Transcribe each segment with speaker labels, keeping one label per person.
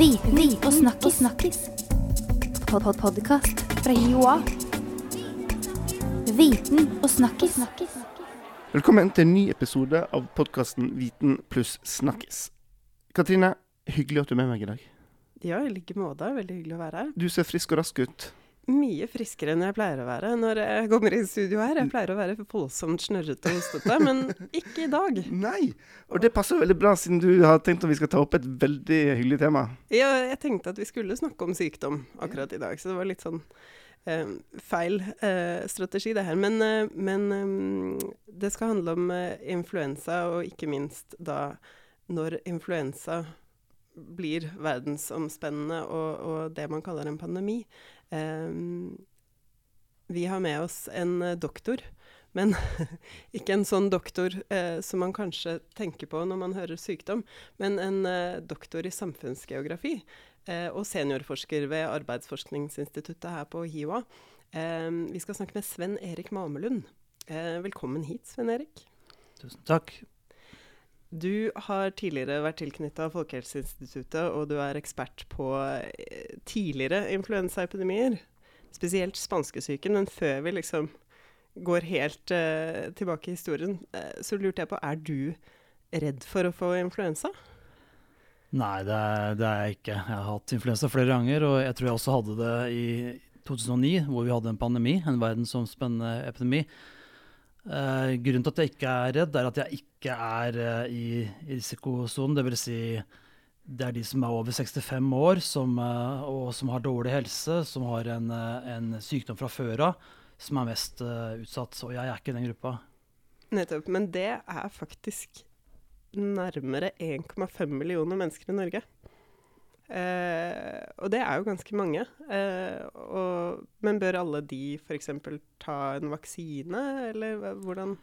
Speaker 1: Viten og snakkis. snakkis. Pod -pod Podkast fra Joa. Viten og snakkis.
Speaker 2: Velkommen til en ny episode av podkasten Viten pluss snakkis. Katrine, hyggelig at du er med meg i dag.
Speaker 3: Ja, i like måte. Veldig hyggelig å være her.
Speaker 2: Du ser frisk og rask ut.
Speaker 3: Mye friskere enn jeg pleier å være når jeg kommer i studio her. Jeg pleier å være voldsomt snørrete og hostete, men ikke i dag.
Speaker 2: Nei! Og det passer veldig bra, siden du har tenkt at vi skal ta opp et veldig hyggelig tema.
Speaker 3: Ja, jeg tenkte at vi skulle snakke om sykdom akkurat i dag, så det var litt sånn eh, feil eh, strategi det her. Men, eh, men eh, det skal handle om eh, influensa, og ikke minst da når influensa blir verdensomspennende og, og det man kaller en pandemi. Um, vi har med oss en eh, doktor, men ikke en sånn doktor eh, som man kanskje tenker på når man hører sykdom, men en eh, doktor i samfunnsgeografi og seniorforsker ved Arbeidsforskningsinstituttet her på HiOA. Eh, vi skal snakke med Sven Erik Mamelund. Velkommen hit, Sven Erik.
Speaker 4: Tusen takk.
Speaker 3: Du har tidligere vært tilknytta Folkehelseinstituttet, og du er ekspert på eh, tidligere influensaepidemier. Spesielt spanskesyken. Men før vi liksom går helt uh, tilbake i historien, uh, så lurte jeg på Er du redd for å få influensa?
Speaker 4: Nei, det er, det er jeg ikke. Jeg har hatt influensa flere ganger, og jeg tror jeg også hadde det i 2009, hvor vi hadde en pandemi, en verdensomspennende epidemi. Eh, grunnen til at jeg ikke er redd, er at jeg ikke er uh, i, i risikosonen. Dvs. Si, det er de som er over 65 år som, uh, og som har dårlig helse, som har en, en sykdom fra før av, som er mest utsatt. Og jeg er ikke i den gruppa.
Speaker 3: Nettopp. Men det er faktisk nærmere 1,5 millioner mennesker i Norge. Eh, og det er jo ganske mange. Eh, og, men bør alle de f.eks. ta en vaksine, eller hvordan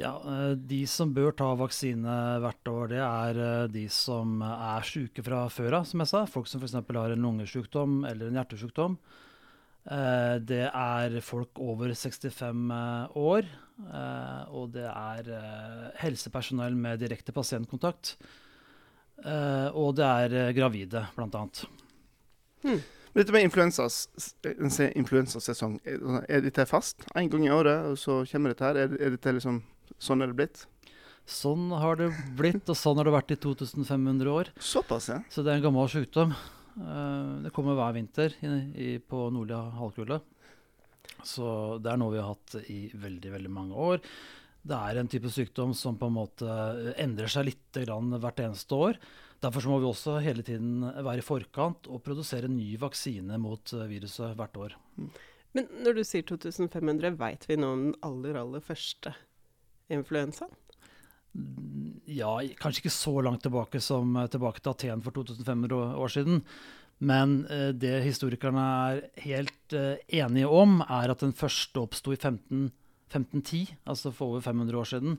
Speaker 4: Ja, eh, De som bør ta vaksine hvert år, det er eh, de som er syke fra før av, som jeg sa. Folk som f.eks. har en lungesykdom eller en hjertesykdom. Eh, Det er folk over 65 eh, år. Og det er helsepersonell med direkte pasientkontakt. Eh, Og det er eh, gravide, blant annet.
Speaker 2: Men Dette med se- influensasesong, er dette fast? En gang i året, og så kommer dette her? Er, er dette liksom Sånn er det blitt?
Speaker 4: Sånn har det blitt, og sånn har det vært i 2500 år.
Speaker 2: Såpass, ja.
Speaker 4: Så det er en gammel sykdom. Eh, det kommer hver vinter i, i, på nordlige halvkule. Så det er noe vi har hatt i veldig, veldig mange år. Det er en type sykdom som på en måte endrer seg litt grann hvert eneste år. Derfor så må vi også hele tiden være i forkant og produsere ny vaksine mot eh, viruset hvert år.
Speaker 3: Men når du sier 2500, veit vi nå om den aller, aller første influensaen?
Speaker 4: Ja, kanskje ikke så langt tilbake som eh, tilbake til Aten for 2500 år- siden. Men eh, det historikerne er helt enige om, er at den første oppsto i 15, 1510, altså for over 500 år siden.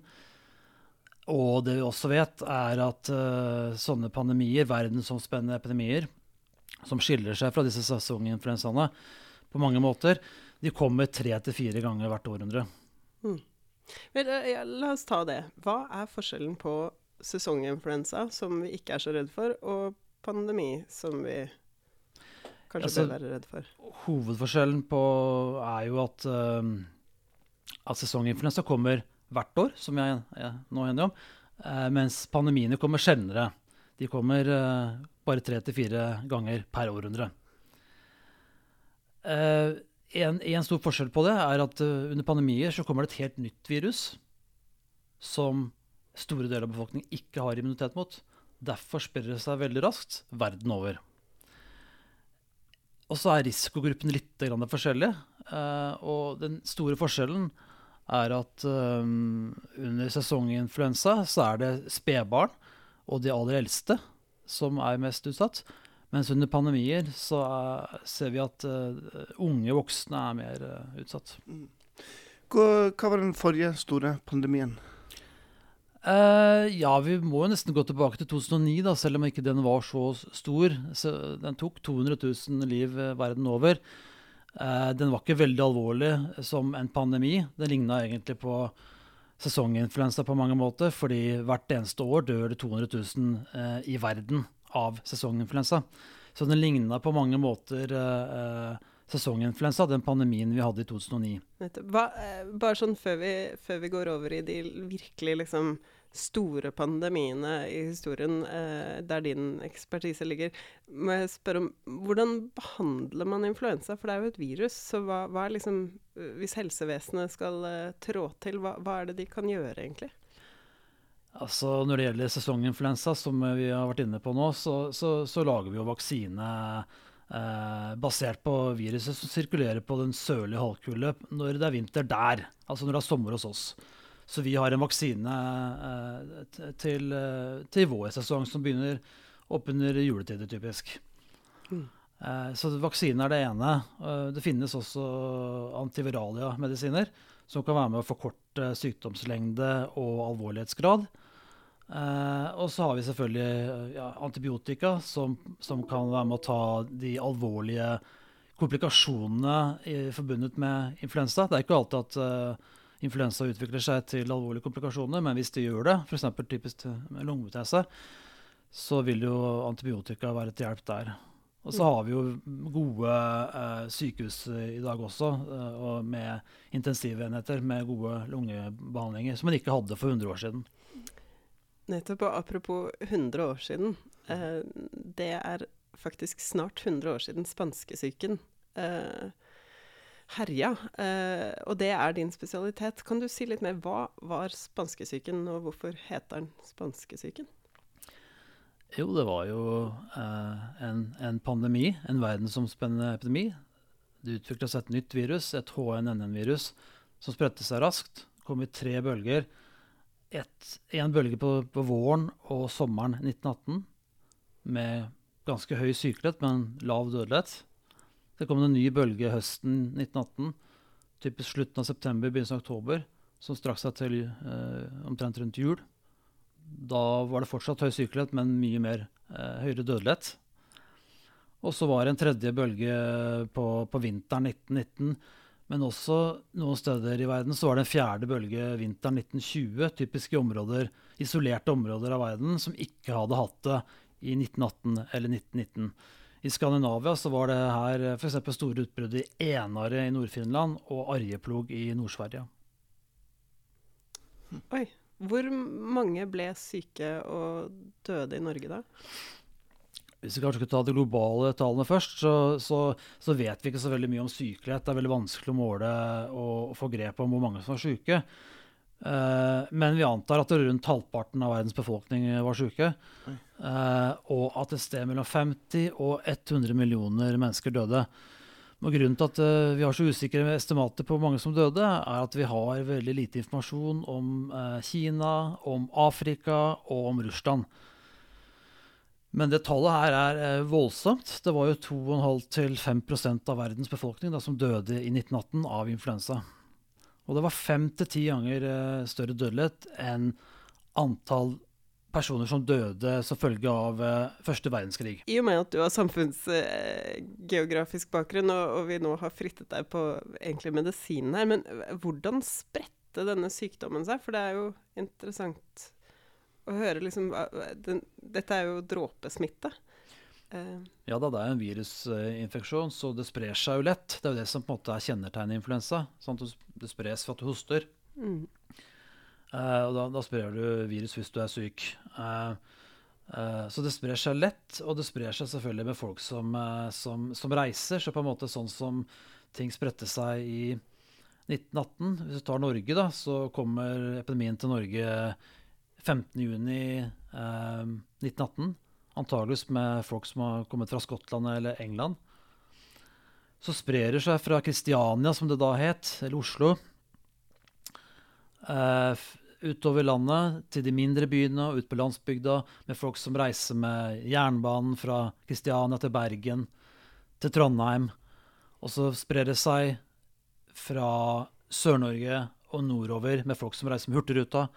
Speaker 4: Og det vi også vet, er at uh, sånne pandemier, verdensomspennende epidemier, som skiller seg fra disse sesonginfluensaene på mange måter, de kommer tre til fire ganger hvert århundre.
Speaker 3: Men, uh, ja, la oss ta det. Hva er forskjellen på sesonginfluensa, som vi ikke er så redd for, og pandemi, som vi kanskje
Speaker 4: Altså,
Speaker 3: bør være redd for?
Speaker 4: Hovedforskjellen på er jo at, uh, at sesonginfluensa kommer hvert år, som jeg, jeg nå er enig om, eh, mens pandemiene kommer sjeldnere. De kommer eh, bare tre til fire ganger per århundre. Eh, en, en stor forskjell på det er at uh, under pandemier så kommer det et helt nytt virus som store deler av befolkningen ikke har immunitet mot. Derfor sprer det seg veldig raskt verden over. Og så er risikogruppene litt forskjellige. eh, og den store forskjellen er at um, under sesonginfluensa så er det spedbarn og de aller eldste som er mest utsatt. Mens under pandemier så er, ser vi at uh, unge voksne er mer uh, utsatt.
Speaker 2: Hva, hva var den forrige store pandemien?
Speaker 4: Uh, ja, vi må jo nesten gå tilbake til 2009, da, selv om ikke den var så stor. Så den tok 200 000 liv verden over. Eh, den var ikke veldig alvorlig som en pandemi. Den ligna egentlig på sesonginfluensa på mange måter, fordi hvert eneste år dør det 200 000 eh, i verden av sesonginfluensa. Så den ligna på mange måter eh, sesonginfluensa, den pandemien vi hadde i 2009.
Speaker 3: Hva, bare sånn før vi, før vi, går over i de virkelig liksom store pandemiene i historien, eh, der din ekspertise ligger, må jeg spørre om hvordan behandler man influensa? For det er jo et virus. Så hva, hva er liksom Hvis helsevesenet skal eh, trå til, hva, hva er det de kan gjøre, egentlig?
Speaker 4: Altså Når det gjelder sesonginfluensa, som vi har vært inne på nå, så, så, så lager vi jo vaksine eh, basert på viruset som sirkulerer på den sørlige halvkule når det er vinter der. Altså når det er sommer hos oss. Så vi har en vaksine til, til, vår sesong, som begynner oppunder juletider, typisk. Mm. Eh, så vaksine er det ene. Eh, det finnes også antiviralia-medisiner som kan være med å forkorte sykdomslengde og alvorlighetsgrad. Eh, og så har vi selvfølgelig ja, antibiotika, som, som, kan være med å ta de alvorlige komplikasjonene i, forbundet med influensa. Det er ikke alltid at influensa utvikler seg til alvorlige komplikasjoner, men hvis det gjør det, f.eks. typisk lungebetennelse, så vil jo antibiotika være til hjelp der. Og så har vi jo gode eh, sykehus i dag også, uh, med intensivenheter med gode lungebehandlinger, som man ikke hadde for 100 år siden.
Speaker 3: Nettopp. Og apropos 100 år siden. Eh, det er faktisk snart 100 år siden spanskesyken eh, herja. Eh, og det er din spesialitet. Kan du si litt mer? Hva var spanskesyken, og hvorfor heter den spanskesyken?
Speaker 4: Jo, det var jo eh, en, en, pandemi, en verdensomspennende epidemi. Det utvikla seg et nytt virus, et HNNN-virus, som spredte seg raskt. Kom i tre bølger en bølge på, på, våren og sommeren 1918 med ganske høy sykelighet, men lav dødelighet. Det kom en ny bølge høsten 1918, typisk slutten av september, begynnelsen av oktober, som strakk seg til eh, omtrent rundt jul. Da var det fortsatt høy sykelighet, men mye mer eh, høyere dødelighet. Og så var det en tredje bølge på, på vinteren 1919 men også noen steder i verden så var det en fjerde bølge vinteren 1920, typisk i områder, isolerte områder av verden som ikke hadde hatt det i 1918 eller 1919. I Skandinavia så var det her f.eks. store utbrudd i Enare i Nord-Finland og Arjeplog i Nord-Sverige.
Speaker 3: Oi. Hvor mange ble syke og døde i Norge da?
Speaker 4: Hvis vi kanskje skal ta de globale tallene først, så, så, så, vet vi ikke så veldig mye om sykelighet. Det er veldig vanskelig å måle og, få grep om hvor mange som var syke. Uh, men vi antar at rundt halvparten av verdens befolkning var syke. Uh, og at et sted mellom 50 og 100 millioner mennesker døde. Og grunnen til at uh, vi har så usikre estimater på hvor mange som døde, er at vi har veldig lite informasjon om Kina, om Afrika og om Russland. Men det tallet her er eh, voldsomt. Det var jo 2,5-5% av verdens befolkning da, som døde i 1918 av influensa. Og det var fem til ti ganger eh, større dødelighet enn antall personer som døde som følge av eh, første verdenskrig.
Speaker 3: I og med at du har samfunnsgeografisk eh, bakgrunn, og, vi nå har frittet deg på egentlig medisinen her, men hvordan spredte denne sykdommen seg? For det er jo interessant å høre liksom Dette er jo dråpesmitte.
Speaker 4: Uh. Ja da, det er en virusinfeksjon, så det sprer seg jo lett. Det er jo det som på en måte er kjennetegnet influensa. Sånn det spres for at du hoster. Mm. Uh, og da, da, sprer du virus hvis du er syk. Uh, så det sprer seg lett, og det sprer seg selvfølgelig med folk som, som, som reiser. Så på en måte sånn som ting spredte seg i 1918. Hvis du tar Norge, da, så kommer epidemien til Norge 15.6.1918. eh, 1918. Antageligvis med folk som har kommet fra Skottland eller England. Så sprer det seg fra Kristiania, som det da het, eller Oslo, eh, utover landet til de mindre byene og ut på landsbygda, med folk som reiser med jernbanen fra Kristiania til Bergen, til Trondheim. Og så sprer det seg fra Sør-Norge og nordover med folk som reiser med Hurtigruta.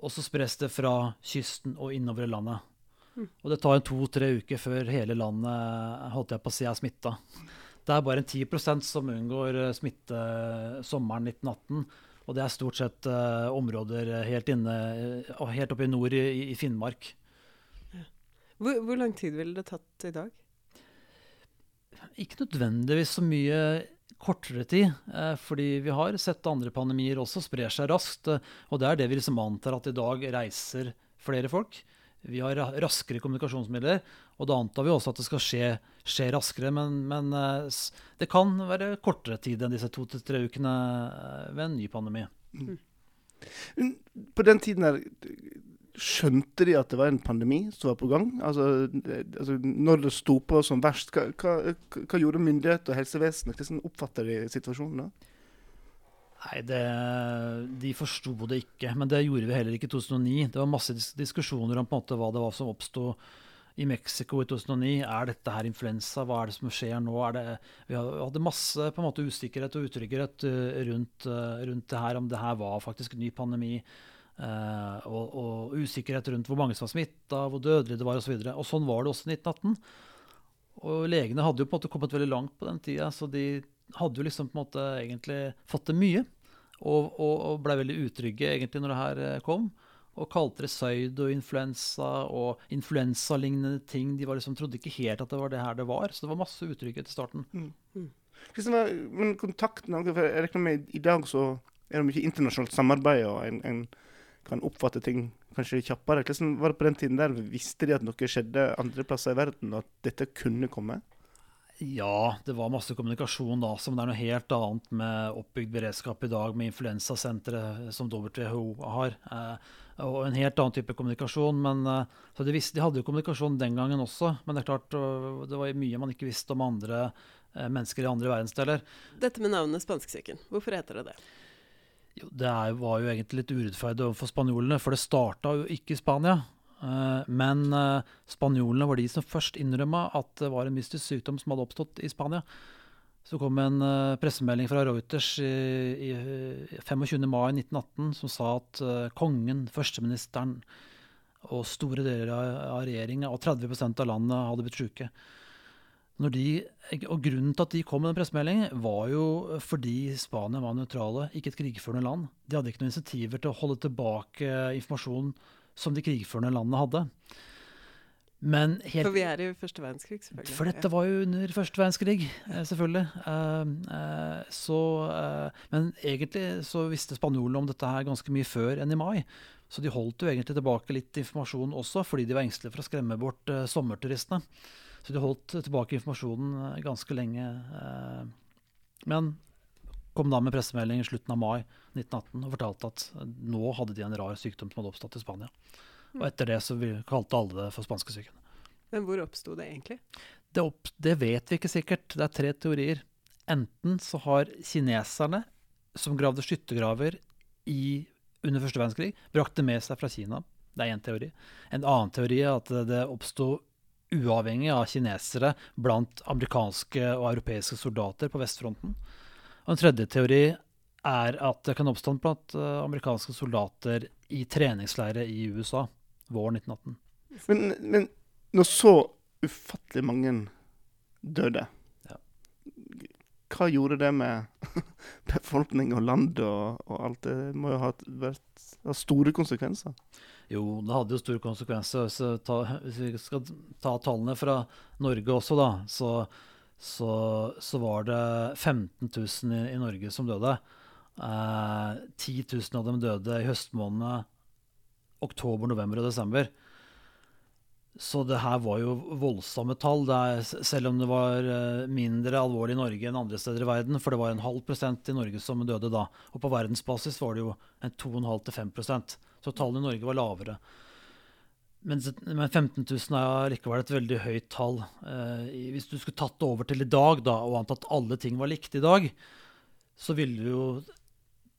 Speaker 4: Og så spres det fra kysten og innover i landet. Og det tar to-tre uker før hele landet holdt jeg på å si, er smitta. Det er bare en 10% som unngår eh, smitte sommeren 1918. Og det er stort sett uh, områder helt inne uh, helt oppe i nord i, i Finnmark.
Speaker 3: Hvor, hvor lang tid ville det tatt i dag?
Speaker 4: Ikke nødvendigvis så mye kortere tid, Uh, fordi vi har sett andre pandemier også sprer seg raskt. Eh, og det er det vi liksom antar at i dag reiser flere folk. Vi har raskere kommunikasjonsmidler, og da antar vi også at det skal skje, skje raskere. Men, men eh, det kan være kortere tid enn disse to til tre ukene eh, ved en ny pandemi.
Speaker 2: Mm. På den tiden her, skjønte de at det var en pandemi som var på gang? Altså, altså Når det sto på som verst, hva, hva, hva gjorde myndighet og helsevesenet? Hvordan oppfatter de situasjonen da?
Speaker 4: Nei, det, de forsto det ikke. Men det gjorde vi heller ikke i 2009. Det var masse diskusjoner om på en måte hva det var som oppsto i Mexico i 2009. Er dette her influensa? Hva er det som skjer nå? Det, vi hadde masse på en måte usikkerhet og utrygghet eh, rundt, eh, rundt det her, om det her var faktisk ny pandemi. eh, og, og usikkerhet rundt hvor mange som var smitta, hvor dødelig det var osv. Og, så og sånn var det også i 1918. Og legene hadde jo på en måte kommet veldig langt på den tida, så de hadde jo liksom på en måte egentlig fått til mye. Og, og, og blei veldig utrygge egentlig når det her eh, kom. Og kalte det pseudo-influensa og influensalignende ting. De liksom, trodde ikke helt at det var det her det var. Så det var masse utrygghet i starten.
Speaker 2: Mm. var, men kontakten for Jeg regner med i dag så er det mye internasjonalt samarbeid, og en, en kan oppfatte ting kanskje kjappere. Hvordan var det på den tiden der? Visste de at noe skjedde andre plasser i verden, og at dette kunne komme?
Speaker 4: Ja, det var masse kommunikasjon da, som det er noe helt annet med oppbygd beredskap i dag, med influensasenteret som WHO har. Eh, og en helt annen type kommunikasjon. Men, eh, så de, visste, de hadde jo kommunikasjon den gangen også, men det er klart det var mye man ikke visste om andre eh, mennesker i andre verdensdeler.
Speaker 3: Dette med navnet spanskesyken, hvorfor heter det det?
Speaker 4: Jo, det er, var jo egentlig litt urettferdig overfor spanjolene, for det starta jo ikke i Spania. Eh, men eh, spanjolene var de som først innrømma at det var en mystisk sykdom som hadde oppstått i Spania. Så kom en eh, pressemelding fra Reuters i, i eh, 25. mai 1918 som sa at kongen, førsteministeren og store deler av, regjeringa og 30% av landet hadde blitt. Når de, og Grunnen til at de kom med den pressemeldingen, var jo fordi Spania var nøytrale, ikke et krigførende land. De hadde ikke noen insentiver til å holde tilbake informasjon som de krigførende landene hadde. Men helt,
Speaker 3: For vi er i første verdenskrig, selvfølgelig.
Speaker 4: for dette var jo under første verdenskrig, eh, selvfølgelig. Eh, eh, så, men egentlig så visste spanjolene om dette her ganske mye før enn i mai. Så de holdt jo egentlig tilbake litt informasjon også, fordi de var engstelige for å skremme bort sommerturistene. Så de holdt tilbake informasjonen ganske lenge. men kom da med pressemelding i slutten av mai 1918 og fortalte at nå hadde de en rar sykdom som hadde oppstått i Spania. Og etter det så kalte alle det for spanskesyken.
Speaker 3: Men hvor oppsto det egentlig?
Speaker 4: Det, opp, det vet vi ikke sikkert. Det er tre teorier. Enten så har kineserne, som gravde skyttergraver i, under første verdenskrig, brakt det med seg fra Kina. Det er én teori. En annen teori er at det oppsto uavhengig av kinesere blant amerikanske og europeiske soldater på vestfronten. Og en tredje teori er at det kan oppstå blant eh, amerikanske soldater i treningsleire i USA våren 1918.
Speaker 2: Men, men når så ufattelig mange døde,
Speaker 4: Ja.
Speaker 2: hva gjorde det med befolkning og land og, og alt? Det må jo ha vært ha store konsekvenser.
Speaker 4: Jo, det hadde jo store konsekvenser. Ta, hvis vi skal ta tallene fra Norge også, da, så, så, så var det 15 000 i, i Norge som døde. Eh, 10 000 av dem døde i høstmånedene oktober, november og desember. Så det her var jo voldsomme tall, er, selv om det var eh, mindre alvorlig i Norge enn andre steder i verden. For det var en halv prosent i Norge som døde da. Og på verdensbasis var det jo en 2,5-5 prosent. Så tallene i Norge var lavere. Men, 15 000 er likevel et veldig høyt tall. Eh, hvis du skulle tatt det over til i dag da, og antatt alle ting var likt i dag, så ville jo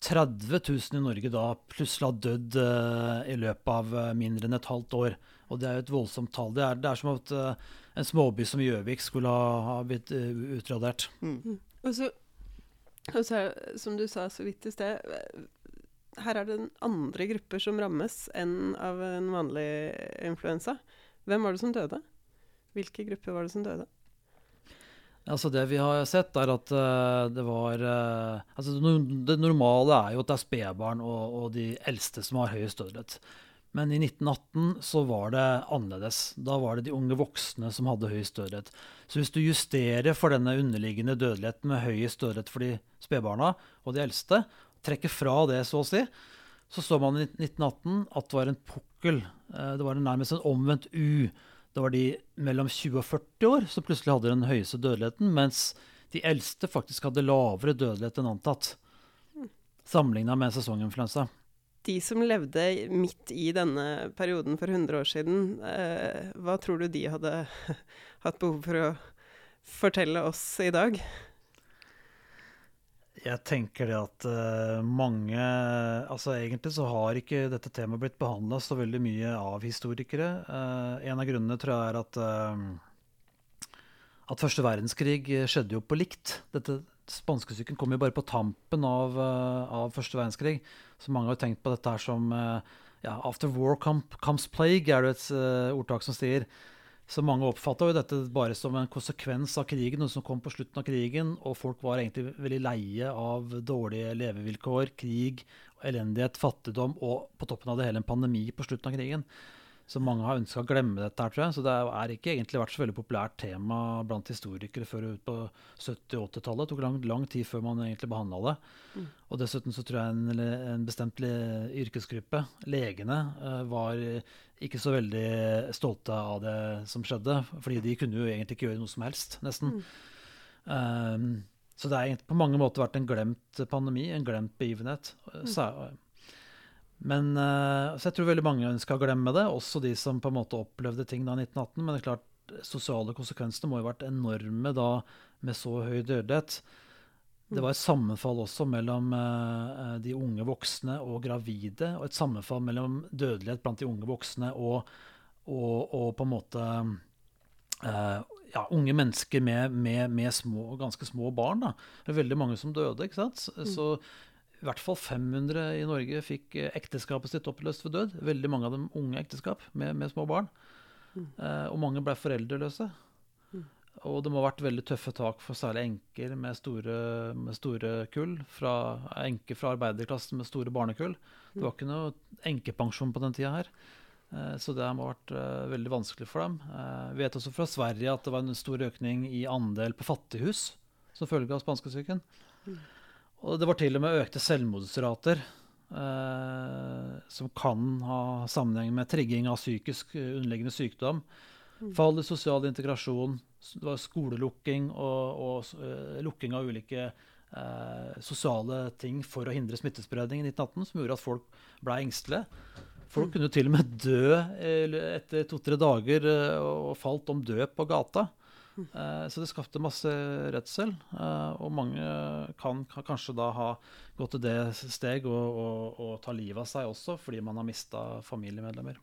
Speaker 4: 30 000 i Norge da plutselig ha dødd eh, i løpet av eh, mindre enn et halvt år. Og det er jo et voldsomt tall. Det er, det er som at en småby som Gjøvik skulle ha, ha blitt utradert. utradert.
Speaker 3: Og så, og så, som du sa så vidt i sted, her er det andre grupper som rammes enn av en vanlig influensa. Hvem var det som døde? Hvilke grupper var det som døde?
Speaker 4: Altså Det vi har sett, er at eh, det var eh, altså det normale er jo at det er spedbarn og, og de eldste som har høyest dødelighet. Men i 1918 så var det annerledes. Da var det de unge voksne som hadde høyest dødelighet. Så hvis du justerer for denne underliggende dødeligheten med høyest dødelighet for de spedbarna og de eldste, trekker fra det, så å si, så så man i 1918 at det var en pukkel. Eh, det var nærmest en omvendt U. Det var de mellom 20 og 40 år som plutselig hadde den høyeste dødeligheten, mens de eldste faktisk hadde lavere dødelighet enn antatt. Sammenligna med sesonginfluensa
Speaker 3: de som levde midt i denne perioden for 100 år siden, eh, hva tror du de hadde hatt behov for å fortelle oss i dag?
Speaker 4: Jeg tenker det at uh, mange Altså egentlig så har ikke dette temaet blitt behandla så veldig mye av historikere. Uh, en av grunnene tror jeg er at uh, at første verdenskrig skjedde jo på likt. Dette Spanskesyken kom jo bare på tampen av, av første verdenskrig. Så mange har jo tenkt på dette her som ja, 'after war comes plague', er det et ordtak som sier. Så mange oppfatta jo dette bare som en konsekvens av krigen, noe som kom på slutten av krigen. Og folk var egentlig veldig leie av dårlige levevilkår, krig, elendighet, fattigdom og på toppen av det hele en pandemi på slutten av krigen. Så mange har ønska å glemme dette, her, tror jeg. Så det er ikke egentlig vært så veldig populært tema blant historikere før ut på 70- 80-tallet. Det tok lang, lang, tid før man egentlig behandla det. Mm. Og dessuten så tror jeg en, en bestemt yrkesgruppe, legene, uh, var ikke så veldig stolte av det som skjedde. Fordi de kunne jo egentlig ikke gjøre noe som helst, nesten. Mm. Um, så det har på mange måter vært en glemt pandemi, en glemt begivenhet. Mm. Men, uh, så jeg tror veldig mange ønska å glemme det, også de som på en måte opplevde ting da i 1918. Men det er klart, sosiale konsekvensene må jo ha vært enorme da med så høy dødelighet. Det var et sammenfall også mellom uh, de unge voksne og gravide, og et sammenfall mellom dødelighet blant de unge voksne og, og, og på en måte ja, unge mennesker med, med, med små, ganske små barn. Da. Det er veldig mange som døde. ikke sant? Mm. så i hvert fall 500 i Norge fikk eh, ekteskapet sitt oppløst ved død. Veldig mange av dem unge ekteskap med, med små barn. Mm. Eh, og mange ble foreldreløse. Mm. Og det må ha vært veldig tøffe tak for særlig enker med store, med store kull. Fra, enker fra arbeiderklassen med store barnekull. Det var ikke noe enkepensjon på den tida her. Eh, så det må ha vært eh, veldig vanskelig for dem. Vi vet også fra Sverige at det var en stor økning i andel på fattighus som følge av spanskesyken. Mm. Og det var til og med økte selvmordsrater, eh, som kan ha sammenheng med trigging av psykisk eh, underliggende sykdom. Mm. Fall i sosial integrasjon, det var skolelukking og, og uh, lukking av ulike uh, sosiale ting for å hindre smittespredning i 1918, som gjorde at folk ble engstelige. Folk mm. kunne til og med dø etter to-tre dager og falt om død på gata. Uh, så det skapte masse redsel. Uh, og mange kan, kan, kanskje da ha gått til det steg å ta livet av seg også, fordi man har mista familiemedlemmer.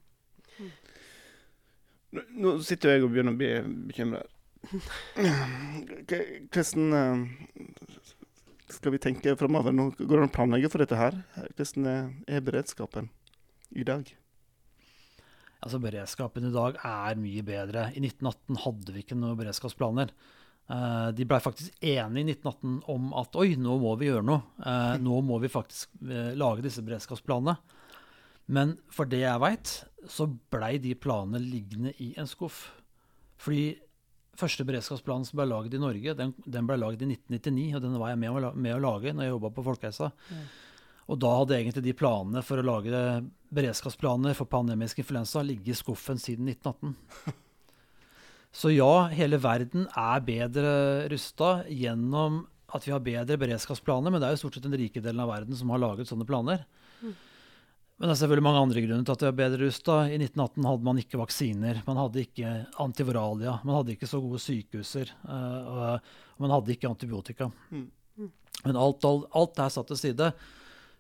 Speaker 2: Nå sitter jeg og begynner å bli bekymra. Hvordan uh, skal vi tenke framover? Går det an å planlegge for dette her. Hvordan er beredskapen i dag?
Speaker 4: Altså Beredskapen i dag er mye bedre. I 1918 hadde vi ikke noen beredskapsplaner. Uh, de blei faktisk enige i 1918 om at oi, nå må vi gjøre noe. Uh, nå må vi faktisk uh, lage disse beredskapsplanene. Men for det jeg veit, så blei de planene liggende i en skuff. Fordi første beredskapsplanen som ble laget i Norge, den, den ble laget i 1999. Og den var jeg med, med å lage når jeg jobba på Folkehelsa. Mm. Og da hadde egentlig de planene for å lage beredskapsplaner for pandemisk influensa ligget i skuffen siden 1918. Så ja, hele verden er bedre rusta gjennom at vi har bedre beredskapsplaner, men det er jo stort sett den rike delen av verden som har laget sånne planer. Mm. Men det er selvfølgelig mange andre grunner til at vi er bedre rusta. I 1918 hadde man ikke vaksiner, man hadde ikke antivoralia, man hadde ikke så gode sykehuser, uh, og man hadde ikke antibiotika. Mm. Men alt, alt, alt er satt til side.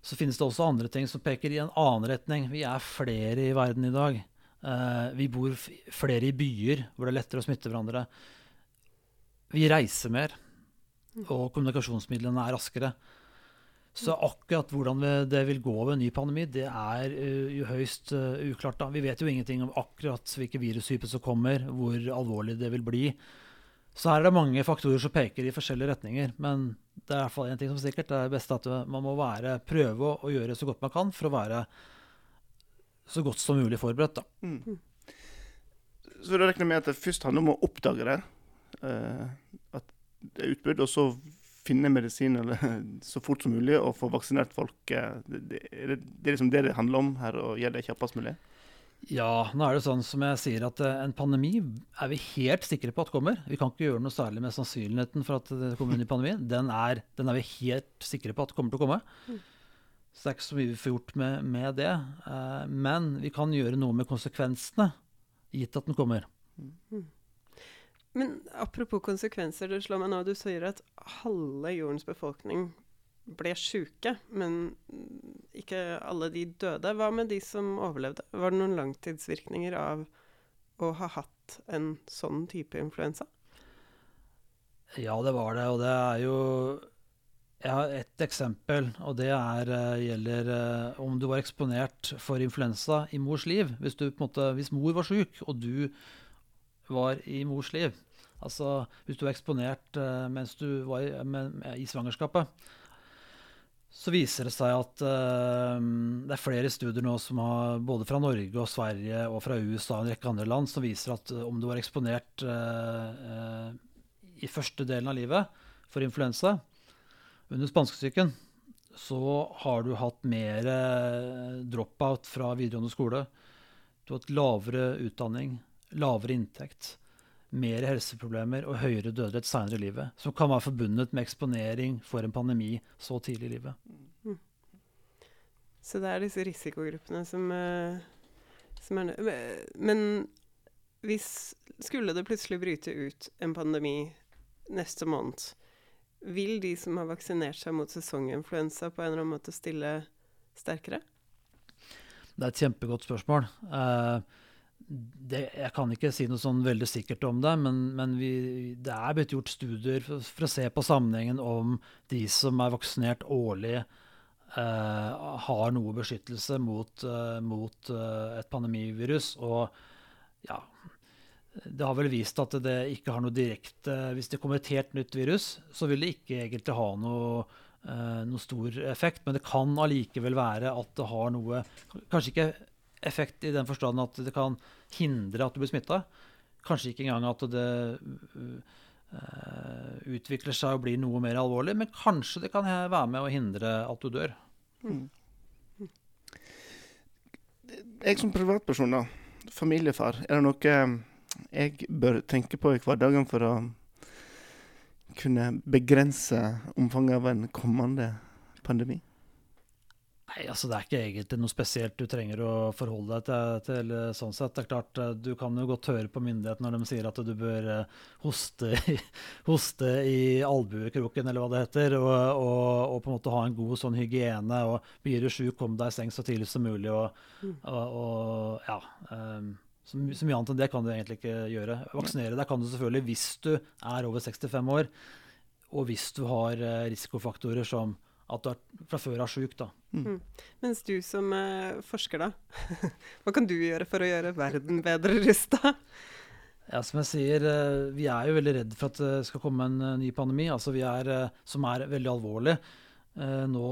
Speaker 4: Så finnes det også andre ting som peker i en annen retning. Vi er flere i verden i dag. Uh, vi bor flere i byer hvor det er lettere å smitte hverandre. Vi reiser mer, og kommunikasjonsmidlene er raskere. Så akkurat hvordan det vil gå ved en ny pandemi, det er uh, jo høyst uh, uklart. da. Vi vet jo ingenting om akkurat hvilke virustyper som kommer, hvor alvorlig det vil bli. Så her er det mange faktorer som peker i forskjellige retninger. Men det er i hvert fall en ting som er sikkert. Det er best at man må være, prøve å gjøre så godt man kan for å være så godt som mulig forberedt. da.
Speaker 2: Mm. Så da regner jeg med at det først handler om å oppdage det, eh, at det er utbrudd, og så finne medisin eller, så fort som mulig og få vaksinert folk. eh, Det, det, er det, det er liksom det det handler om her, å gjøre det kjappest mulig?
Speaker 4: Ja, nå er det sånn som jeg sier at eh, en pandemi er vi helt sikre på at kommer. Vi kan ikke gjøre noe særlig med sannsynligheten for at det kommer en ny pandemi. Den er, den er vi helt sikre på at kommer til å komme. Så det er ikke så mye vi får gjort med, med det. Eh, men vi kan gjøre noe med konsekvensene, gitt at den kommer.
Speaker 3: Men apropos konsekvenser, det slår meg nå du sier at halve jordens befolkning ble sjuke, men ikke alle de døde. Hva med de som overlevde? Var det noen langtidsvirkninger av å ha hatt en sånn type influensa?
Speaker 4: Ja, det var det. Og det er jo Jeg har ett eksempel, og det er, eh, gjelder eh, om du var eksponert for influensa i mors liv. Hvis, du, måte, hvis mor var sjuk, og du var i mors liv. Altså hvis du var eksponert eh, mens du var i, i svangerskapet. Så viser det seg at uh, det er flere studier nå som har, både fra Norge og Sverige og fra USA og en rekke andre land som viser at eh, om du var eksponert uh, uh, i første delen av livet for influensa under spanskesyken, så har du hatt mer dropout fra videregående skole. Du har hatt lavere utdanning, lavere inntekt, mer helseproblemer og høyere dødelighet senere i livet, som kan være forbundet med eksponering for en pandemi så tidlig i livet.
Speaker 3: Så det er disse risikogruppene som, eh, som er nø- Men hvis skulle det plutselig bryte ut en pandemi neste måned, vil de som har vaksinert seg mot sesonginfluensa på en eller annen måte stille sterkere?
Speaker 4: Det er et kjempegodt spørsmål. Eh, det, jeg kan ikke si noe sånn veldig sikkert om det, men, men vi, det er blitt gjort studier for, for, å se på sammenhengen om de som er vaksinert årlig, eh, har noe beskyttelse mot, eh, mot eh, et pandemivirus. Og ja Det har vel vist at det ikke har noe direkte Hvis det kommer et helt nytt virus, så vil det ikke egentlig ha noe eh, noe stor effekt, men det kan allikevel være at det har noe Kanskje ikke effekt i den forstand at det kan hindre at du blir smitta. Kanskje ikke engang at det uh, utvikler seg og blir noe mer alvorlig, men kanskje det kan være med å hindre at du dør.
Speaker 2: Mm. Jeg som privatperson, da, familiefar, er det noe jeg bør tenke på i hverdagen for å kunne begrense omfanget av en kommende pandemi?
Speaker 4: Nei, altså Det er ikke egentlig noe spesielt du trenger å forholde deg til. til sånn sett. Det er klart, Du kan jo godt høre på myndighetene når de sier at du bør hoste, hoste i albuekroken, eller hva det heter, og, og, og, på en måte ha en god sånn hygiene. og Blir du sjuk, kom deg i seng så tidlig som mulig. og, og ja, um, så, så, mye annet enn det kan du egentlig ikke gjøre. Vaksinere deg kan du selvfølgelig hvis du er over 65 år, og hvis du har risikofaktorer som at du er fra før er sjuk. Da.
Speaker 3: Mm. Mens du som eh, forsker, da, hva kan du gjøre for å gjøre verden bedre rusta?
Speaker 4: Ja, som jeg sier, uh, vi er jo veldig redd for at det skal komme en uh, ny pandemi, altså vi er, som er veldig alvorlig. nå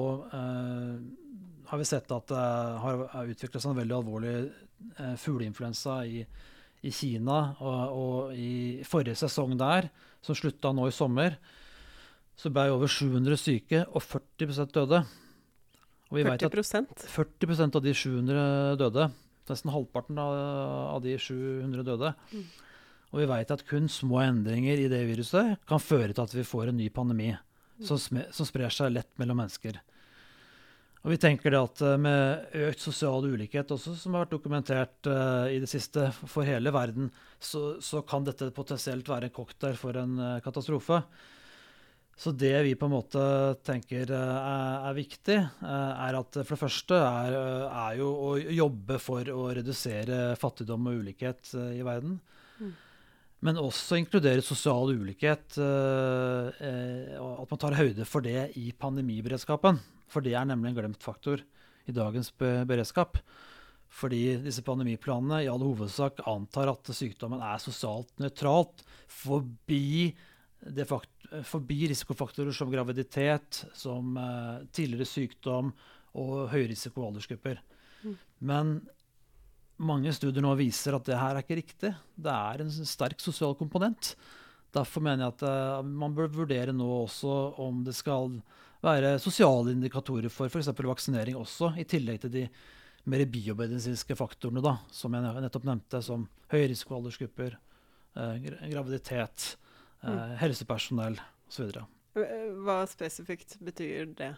Speaker 4: har vi sett at det har utviklet seg en veldig alvorlig fugleinfluensa i, i Kina. Og, og, i forrige sesong der, som slutta nå i sommer, så ble over 700 syke, og 40% døde.
Speaker 3: Og 40
Speaker 4: 40% av de 700 døde. Nesten halvparten av, av de 700 døde. Mm. Og vi vet at kun små endringer i det viruset kan føre til at vi får en ny pandemi mm. som, som, sprer seg lett mellom mennesker. Og vi tenker det at eh, Med økt sosial ulikhet, også, som har vært dokumentert uh, i det siste for hele verden, så, så, kan dette potensielt være en cocktail for en uh, katastrofe. Så det vi på en måte tenker eh, er, er viktig, eh, er at for det første er, eh, er, jo å jobbe for å redusere fattigdom og ulikhet i verden. Mm. Men også inkludere sosial ulikhet. At man tar høyde for det i pandemiberedskapen. For det er nemlig en glemt faktor i dagens beredskap. Fordi disse pandemiplanene i all hovedsak antar at sykdommen er sosialt nøytralt forbi det fakt forbi risikofaktorer som graviditet, som uh, tidligere sykdom og høyrisiko aldersgrupper. Mm. Men mange studier nå viser at det her er ikke riktig. Det er en sterk sosial komponent. Derfor mener jeg at uh, man bør vurdere nå også om det skal være sosiale indikatorer for f.eks. vaksinering også, i tillegg til de mer biomedisinske faktorene da, som jeg nettopp nevnte, som høyrisikoaldersgrupper, eh, graviditet, mm. helsepersonell osv.
Speaker 3: Hva spesifikt betyr det?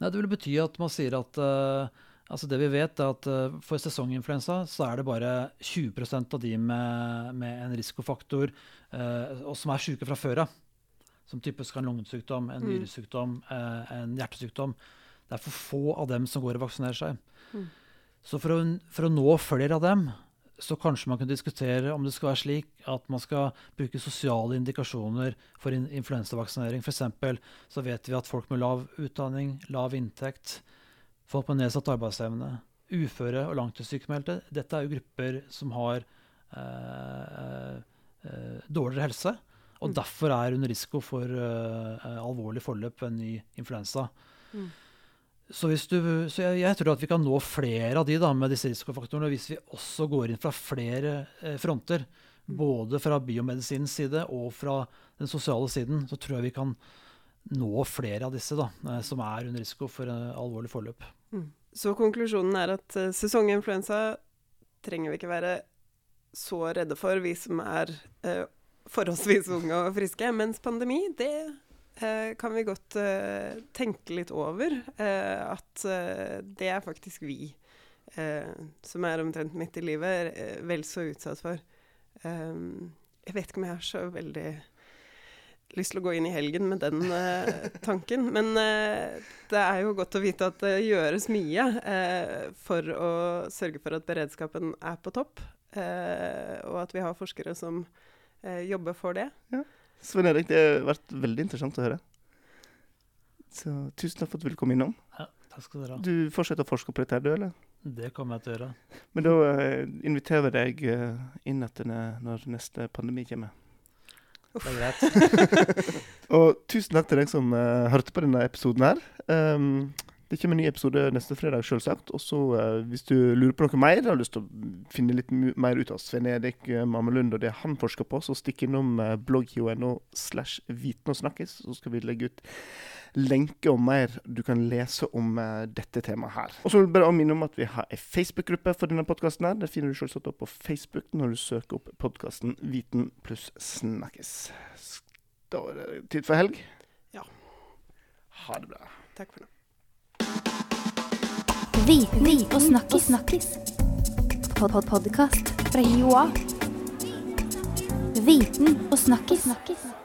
Speaker 4: Nei, det vil bety at man sier at altså Det vi vet, er at for sesonginfluensa så er det bare 20% av de med, med en risikofaktor eh, og som er syke fra før av. Som typisk har en lungesykdom, en mm. eh, en hjertesykdom. Det er for få av dem som går og vaksinerer seg. Mm. Så for å, for å nå flere av dem, så kanskje man kunne diskutere om det skal være slik at man skal bruke sosiale indikasjoner for in influensavaksinering. F.eks. så vet vi at folk med lav utdanning, lav inntekt, folk med nedsatt arbeidsevne, uføre og langtidssykmeldte Dette er jo grupper som har eh, eh, dårligere helse, og mm. derfor er under risiko for eh, alvorlig forløp ved en ny influensa. Mm. Så, du, så jeg, jeg, tror at vi kan nå flere av de da, med disse risikofaktorene hvis vi også går inn fra flere eh, fronter. Mm. Både fra biomedisinens side og fra den sosiale siden. Så tror jeg vi kan nå flere av disse da, eh, som er under risiko for eh, alvorlig forløp.
Speaker 3: Mm. Så konklusjonen er at uh, sesonginfluensa trenger vi ikke være så redde for, vi som er uh, forholdsvis unge og friske. Mens pandemi, det eh, kan vi godt eh, tenke litt over. Eh, at eh, det er faktisk vi eh, som er omtrent midt i livet, eh, vel så utsatt for. jeg vet ikke om jeg har så veldig lyst til å gå inn i helgen med den tanken. Men det er jo godt å vite at det gjøres mye for å sørge for at beredskapen er på topp. og at vi har forskere som jobber for det.
Speaker 2: Ja. Svein Erik, det har vært veldig interessant å høre. Så tusen takk for at du ville komme innom.
Speaker 4: Ja, takk skal Du ha.
Speaker 2: Du fortsetter å forske på dette, du, eller?
Speaker 4: Det kommer jeg til å gjøre.
Speaker 2: Men da uh, inviterer vi deg uh, inn etter når neste pandemi kommer.
Speaker 4: Det er greit.
Speaker 2: og tusen takk til deg som uh, hørte på denne episoden her. Um, det kommer en ny episode neste fredag, selvsagt. Og så uh, hvis du lurer på noe mer, har lyst til å finne litt mer ut av Svein Erik uh, Mammelund og det han forsker på, så stikk innom uh, blogg.no slash viten og snakkes, så skal vi legge ut lenke og mer du kan lese om uh, dette temaet her. Og så vil jeg bare minne om at vi har ei Facebook-gruppe for denne podkasten her. Det finner du selvsagt opp på Facebook når du søker opp podkasten Viten pluss snakkes. Da er det tid for helg.
Speaker 3: Ja.
Speaker 2: Ha det bra.
Speaker 3: Takk for nå.
Speaker 1: Viten og snakkis. snakkis. Pod -pod Podkast fra Joa. Viten og snakkis. snakkis.